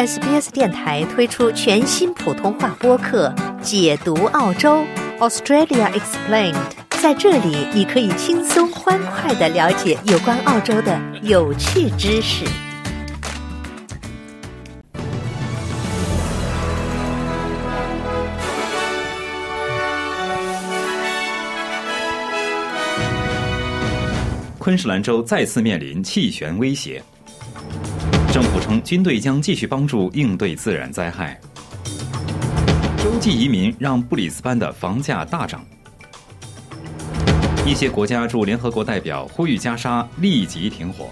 SBS 电台推出全新普通话播客《解读澳洲 Australia Explained》。在这里，你可以轻松欢快的了解有关澳洲的有趣知识。昆士兰州再次面临气旋威胁。军队将继续帮助应对自然灾害。洲际移民让布里斯班的房价大涨。一些国家驻联合国代表呼吁加沙立即停火。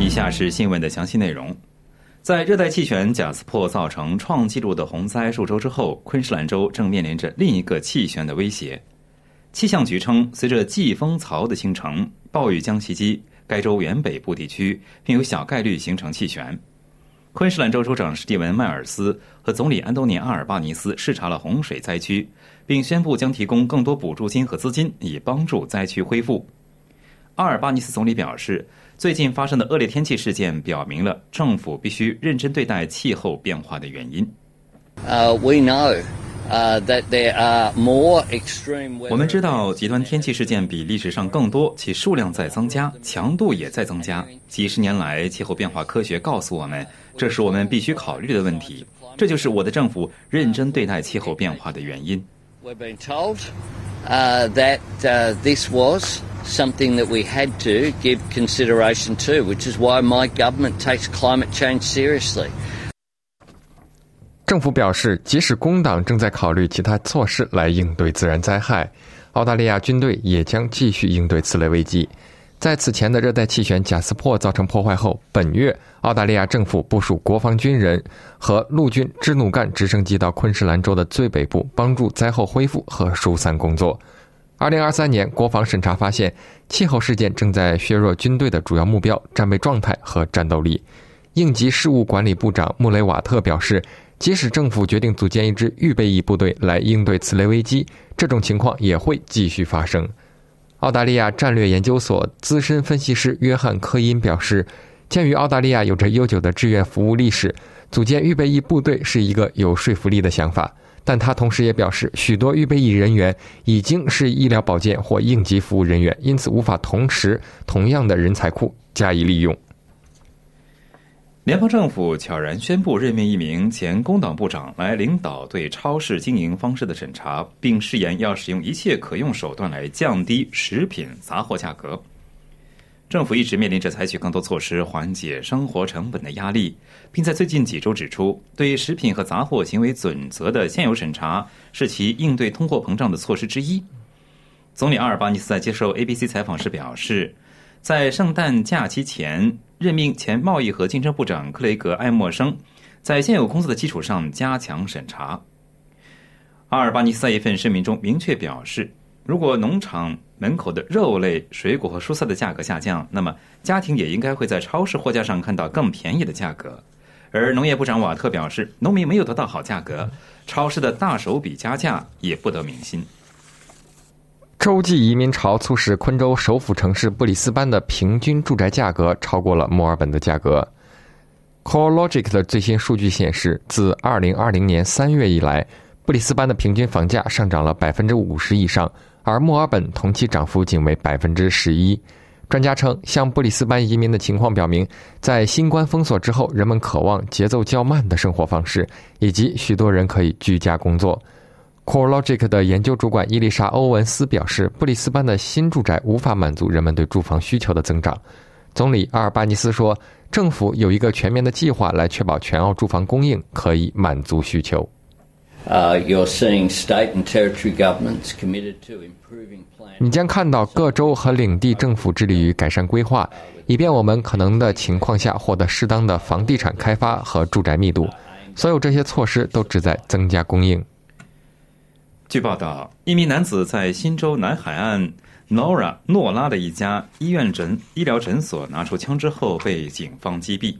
以下是新闻的详细内容。在热带气旋贾斯珀造成创纪录的洪灾数周之后，昆士兰州正面临着另一个气旋的威胁。气象局称，随着季风槽的形成。暴雨将袭击该州原北部地区，并有小概率形成气旋。昆士兰州州长史蒂文·迈尔斯和总理安东尼·阿尔巴尼斯视察了洪水灾区，并宣布将提供更多补助金和资金，以帮助灾区恢复。阿尔巴尼斯总理表示，最近发生的恶劣天气事件表明了政府必须认真对待气候变化的原因。Uh, we know. 我们知道极端天气事件比历史上更多，其数量在增加，强度也在增加。几十年来，气候变化科学告诉我们，这是我们必须考虑的问题。这就是我的政府认真对待气候变化的原因。We've been told that this was something that we had to give consideration to, which is why my government takes climate change seriously. 政府表示，即使工党正在考虑其他措施来应对自然灾害，澳大利亚军队也将继续应对此类危机。在此前的热带气旋贾斯珀造成破坏后，本月澳大利亚政府部署国防军人和陆军支努干直升机到昆士兰州的最北部，帮助灾后恢复和疏散工作。二零二三年，国防审查发现，气候事件正在削弱军队的主要目标——战备状态和战斗力。应急事务管理部长穆雷瓦特表示。即使政府决定组建一支预备役部队来应对此类危机，这种情况也会继续发生。澳大利亚战略研究所资深分析师约翰·科因表示：“鉴于澳大利亚有着悠久的志愿服务历史，组建预备役部队是一个有说服力的想法。”但他同时也表示，许多预备役人员已经是医疗保健或应急服务人员，因此无法同时同样的人才库加以利用。联邦政府悄然宣布任命一名前工党部长来领导对超市经营方式的审查，并誓言要使用一切可用手段来降低食品杂货价格。政府一直面临着采取更多措施缓解生活成本的压力，并在最近几周指出，对食品和杂货行为准则的现有审查是其应对通货膨胀的措施之一。总理阿尔巴尼斯在接受 ABC 采访时表示，在圣诞假期前。任命前贸易和竞争部长克雷格·艾默生，在现有工作的基础上加强审查。阿尔巴尼斯在一份声明中明确表示，如果农场门口的肉类、水果和蔬菜的价格下降，那么家庭也应该会在超市货架上看到更便宜的价格。而农业部长瓦特表示，农民没有得到好价格，超市的大手笔加价也不得民心。洲际移民潮促使昆州首府城市布里斯班的平均住宅价格超过了墨尔本的价格。CoreLogic 的最新数据显示，自2020年3月以来，布里斯班的平均房价上涨了50%以上，而墨尔本同期涨幅仅为11%。专家称，向布里斯班移民的情况表明，在新冠封锁之后，人们渴望节奏较慢的生活方式，以及许多人可以居家工作。CoreLogic 的研究主管伊丽莎·欧文斯表示，布里斯班的新住宅无法满足人们对住房需求的增长。总理阿尔巴尼斯说，政府有一个全面的计划来确保全澳住房供应可以满足需求。你将看到各州和领地政府致力于改善规划，以便我们可能的情况下获得适当的房地产开发和住宅密度。所有这些措施都旨在增加供应。据报道，一名男子在新州南海岸 Nora 诺拉的一家医院诊医疗诊所拿出枪之后被警方击毙。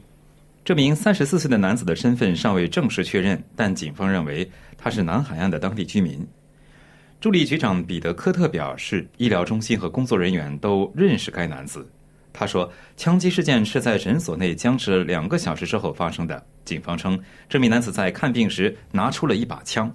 这名三十四岁的男子的身份尚未正式确认，但警方认为他是南海岸的当地居民。助理局长彼得科特表示，医疗中心和工作人员都认识该男子。他说，枪击事件是在诊所内僵持了两个小时之后发生的。警方称，这名男子在看病时拿出了一把枪。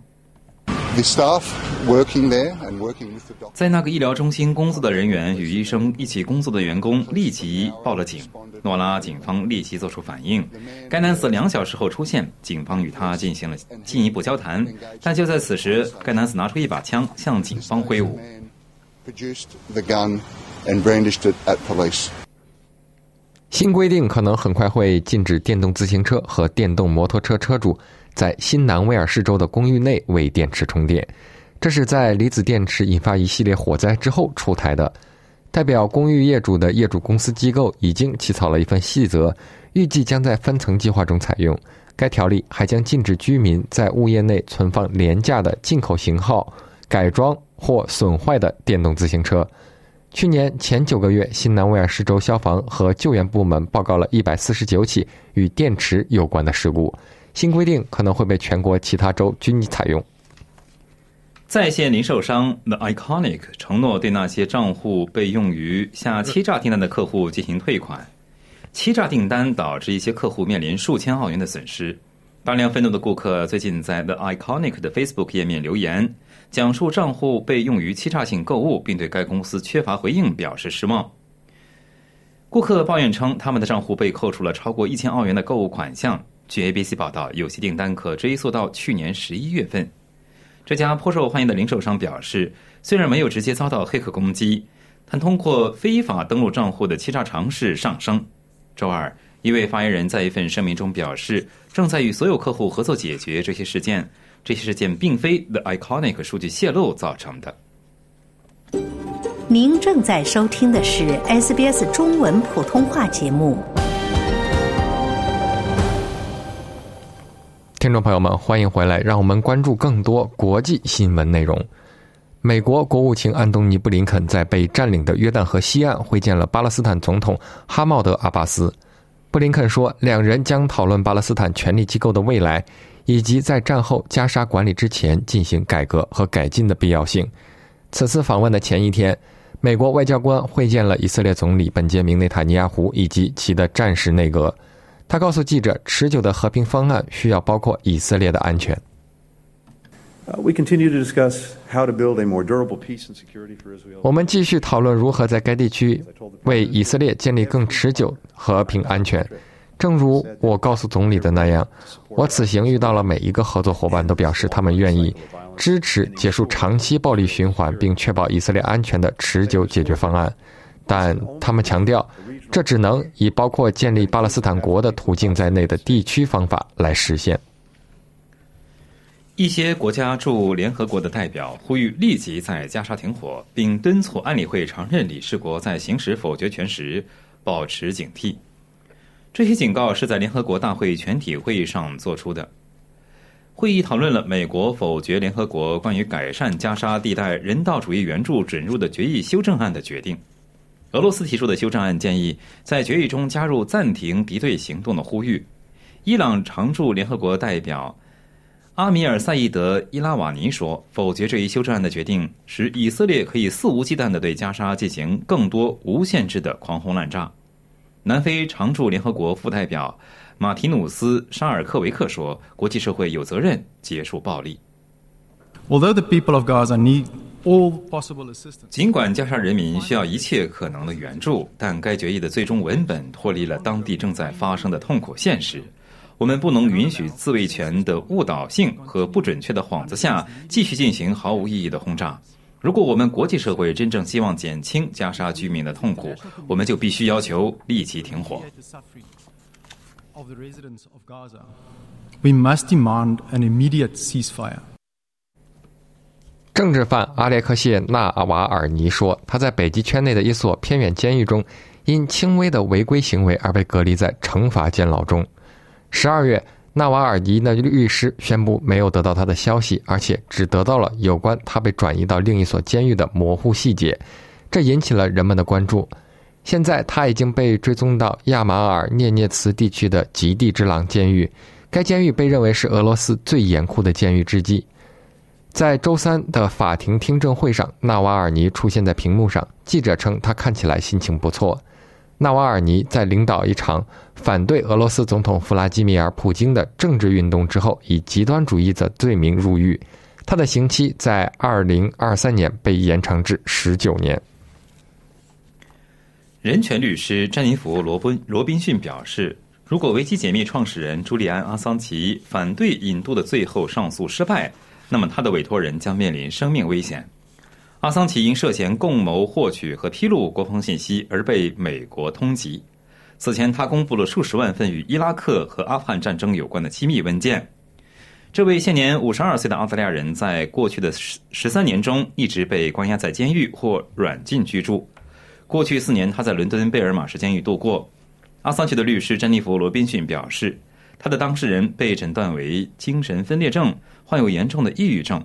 在那个医疗中心工作的人员与医生一起工作的员工立即报了警。诺拉警方立即做出反应。该男子两小时后出现，警方与他进行了进一步交谈。但就在此时，该男子拿出一把枪向警方挥舞。新规定可能很快会禁止电动自行车和电动摩托车车主在新南威尔士州的公寓内为电池充电。这是在离子电池引发一系列火灾之后出台的。代表公寓业主的业主公司机构已经起草了一份细则，预计将在分层计划中采用。该条例还将禁止居民在物业内存放廉价的进口型号、改装或损坏的电动自行车。去年前九个月，新南威尔士州消防和救援部门报告了一百四十九起与电池有关的事故。新规定可能会被全国其他州均采用。在线零售商 The Iconic 承诺对那些账户被用于下欺诈订单的客户进行退款。欺诈订单导致一些客户面临数千澳元的损失。大量愤怒的顾客最近在 The Iconic 的 Facebook 页面留言。讲述账户被用于欺诈性购物，并对该公司缺乏回应表示失望。顾客抱怨称，他们的账户被扣除了超过一千澳元的购物款项。据 ABC 报道，有些订单可追溯到去年十一月份。这家颇受欢迎的零售商表示，虽然没有直接遭到黑客攻击，但通过非法登录账户的欺诈尝试上升。周二，一位发言人在一份声明中表示，正在与所有客户合作解决这些事件。这些事件并非 The Iconic 数据泄露造成的。您正在收听的是 SBS 中文普通话节目。听众朋友们，欢迎回来，让我们关注更多国际新闻内容。美国国务卿安东尼·布林肯在被占领的约旦河西岸会见了巴勒斯坦总统哈茂德·阿巴斯。布林肯说，两人将讨论巴勒斯坦权力机构的未来。以及在战后加沙管理之前进行改革和改进的必要性。此次访问的前一天，美国外交官会见了以色列总理本杰明·内塔尼亚胡以及其的战时内阁。他告诉记者，持久的和平方案需要包括以色列的安全。我们继续讨论如何在该地区为以色列建立更持久和平安全。正如我告诉总理的那样，我此行遇到了每一个合作伙伴，都表示他们愿意支持结束长期暴力循环并确保以色列安全的持久解决方案。但他们强调，这只能以包括建立巴勒斯坦国的途径在内的地区方法来实现。一些国家驻联合国的代表呼吁立即在加沙停火，并敦促安理会常任理事国在行使否决权时保持警惕。这些警告是在联合国大会全体会议上做出的。会议讨论了美国否决联合国关于改善加沙地带人道主义援助准入的决议修正案的决定。俄罗斯提出的修正案建议在决议中加入暂停敌对行动的呼吁。伊朗常驻联合国代表阿米尔·赛义德·伊拉瓦尼说：“否决这一修正案的决定，使以色列可以肆无忌惮地对加沙进行更多无限制的狂轰滥炸。”南非常驻联合国副代表马提努斯·沙尔克维克说：“国际社会有责任结束暴力。” Although the people of Gaza need 尽管加沙人民需要一切可能的援助，但该决议的最终文本脱离了当地正在发生的痛苦现实。我们不能允许自卫权的误导性和不准确的幌子下继续进行毫无意义的轰炸。如果我们国际社会真正希望减轻加沙居民的痛苦，我们就必须要求立即停火。We must demand an immediate ceasefire. 政治犯阿列克谢纳瓦尔尼说，他在北极圈内的一所偏远监狱中，因轻微的违规行为而被隔离在惩罚监牢中。十二月。纳瓦尔尼的律师宣布没有得到他的消息，而且只得到了有关他被转移到另一所监狱的模糊细节，这引起了人们的关注。现在他已经被追踪到亚马尔涅涅茨地区的极地之狼监狱，该监狱被认为是俄罗斯最严酷的监狱之一。在周三的法庭听证会上，纳瓦尔尼出现在屏幕上，记者称他看起来心情不错。纳瓦尔尼在领导一场反对俄罗斯总统弗拉基米尔·普京的政治运动之后，以极端主义的罪名入狱。他的刑期在二零二三年被延长至十九年。人权律师詹妮弗·罗宾罗宾逊表示，如果维基解密创始人朱利安·阿桑奇反对引渡的最后上诉失败，那么他的委托人将面临生命危险。阿桑奇因涉嫌共谋获取和披露国防信息而被美国通缉。此前，他公布了数十万份与伊拉克和阿富汗战争有关的机密文件。这位现年五十二岁的澳大利亚人，在过去的十十三年中一直被关押在监狱或软禁居住。过去四年，他在伦敦贝尔马什监狱度过。阿桑奇的律师珍妮弗·罗宾逊表示，他的当事人被诊断为精神分裂症，患有严重的抑郁症。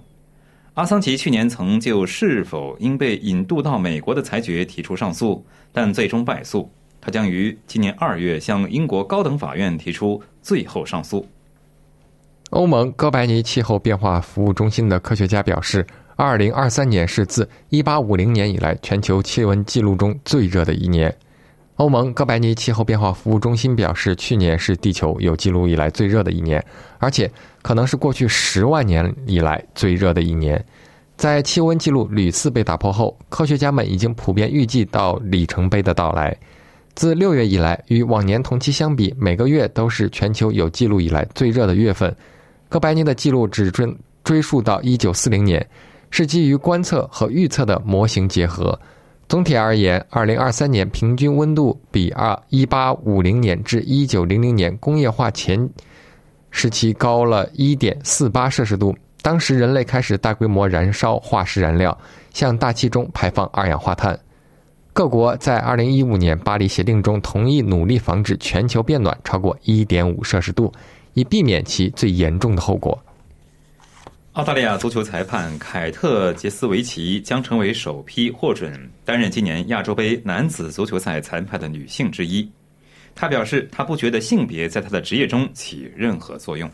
阿桑奇去年曾就是否应被引渡到美国的裁决提出上诉，但最终败诉。他将于今年二月向英国高等法院提出最后上诉。欧盟哥白尼气候变化服务中心的科学家表示，二零二三年是自一八五零年以来全球气温记录中最热的一年。欧盟哥白尼气候变化服务中心表示，去年是地球有记录以来最热的一年，而且。可能是过去十万年以来最热的一年，在气温记录屡次被打破后，科学家们已经普遍预计到里程碑的到来。自六月以来，与往年同期相比，每个月都是全球有记录以来最热的月份。哥白尼的记录只追追溯到一九四零年，是基于观测和预测的模型结合。总体而言，二零二三年平均温度比二一八五零年至一九零零年工业化前。时期高了1.48摄氏度。当时人类开始大规模燃烧化石燃料，向大气中排放二氧化碳。各国在2015年巴黎协定中同意努力防止全球变暖超过1.5摄氏度，以避免其最严重的后果。澳大利亚足球裁判凯特·杰斯维奇将成为首批获准担任今年亚洲杯男子足球赛裁判的女性之一。她表示，她不觉得性别在她的职业中起任何作用。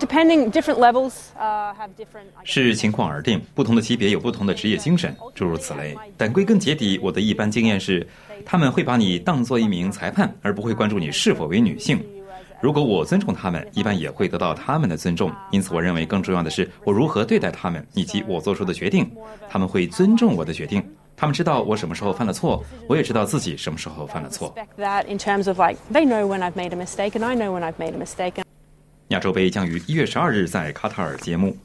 Depending different levels, uh, have different. 视情况而定，不同的级别有不同的职业精神，诸如此类。但归根结底，我的一般经验是，他们会把你当做一名裁判，而不会关注你是否为女性。如果我尊重他们，一般也会得到他们的尊重。因此，我认为更重要的是我如何对待他们，以及我做出的决定。他们会尊重我的决定。他们知道我什么时候犯了错，我也知道自己什么时候犯了错。亚洲杯将于一月十二日在卡塔尔揭幕。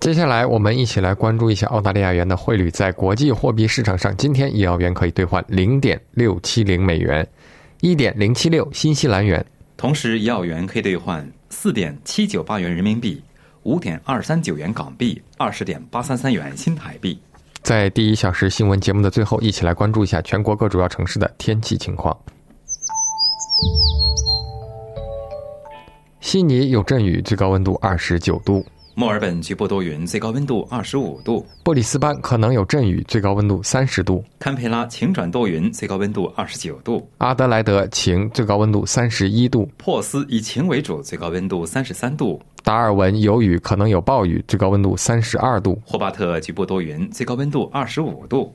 接下来，我们一起来关注一下澳大利亚元的汇率。在国际货币市场上，今天一澳元可以兑换零点六七零美元，一点零七六新西兰元。同时，一澳元可以兑换四点七九八元人民币，五点二三九元港币，二十点八三三元新台币。在第一小时新闻节目的最后，一起来关注一下全国各主要城市的天气情况。悉尼有阵雨，最高温度二十九度；墨尔本局部多云，最高温度二十五度；布里斯班可能有阵雨，最高温度三十度；堪培拉晴转多云，最高温度二十九度；阿德莱德晴，最高温度三十一度；珀斯以晴为主，最高温度三十三度。达尔文有雨，可能有暴雨，最高温度三十二度。霍巴特局部多云，最高温度二十五度。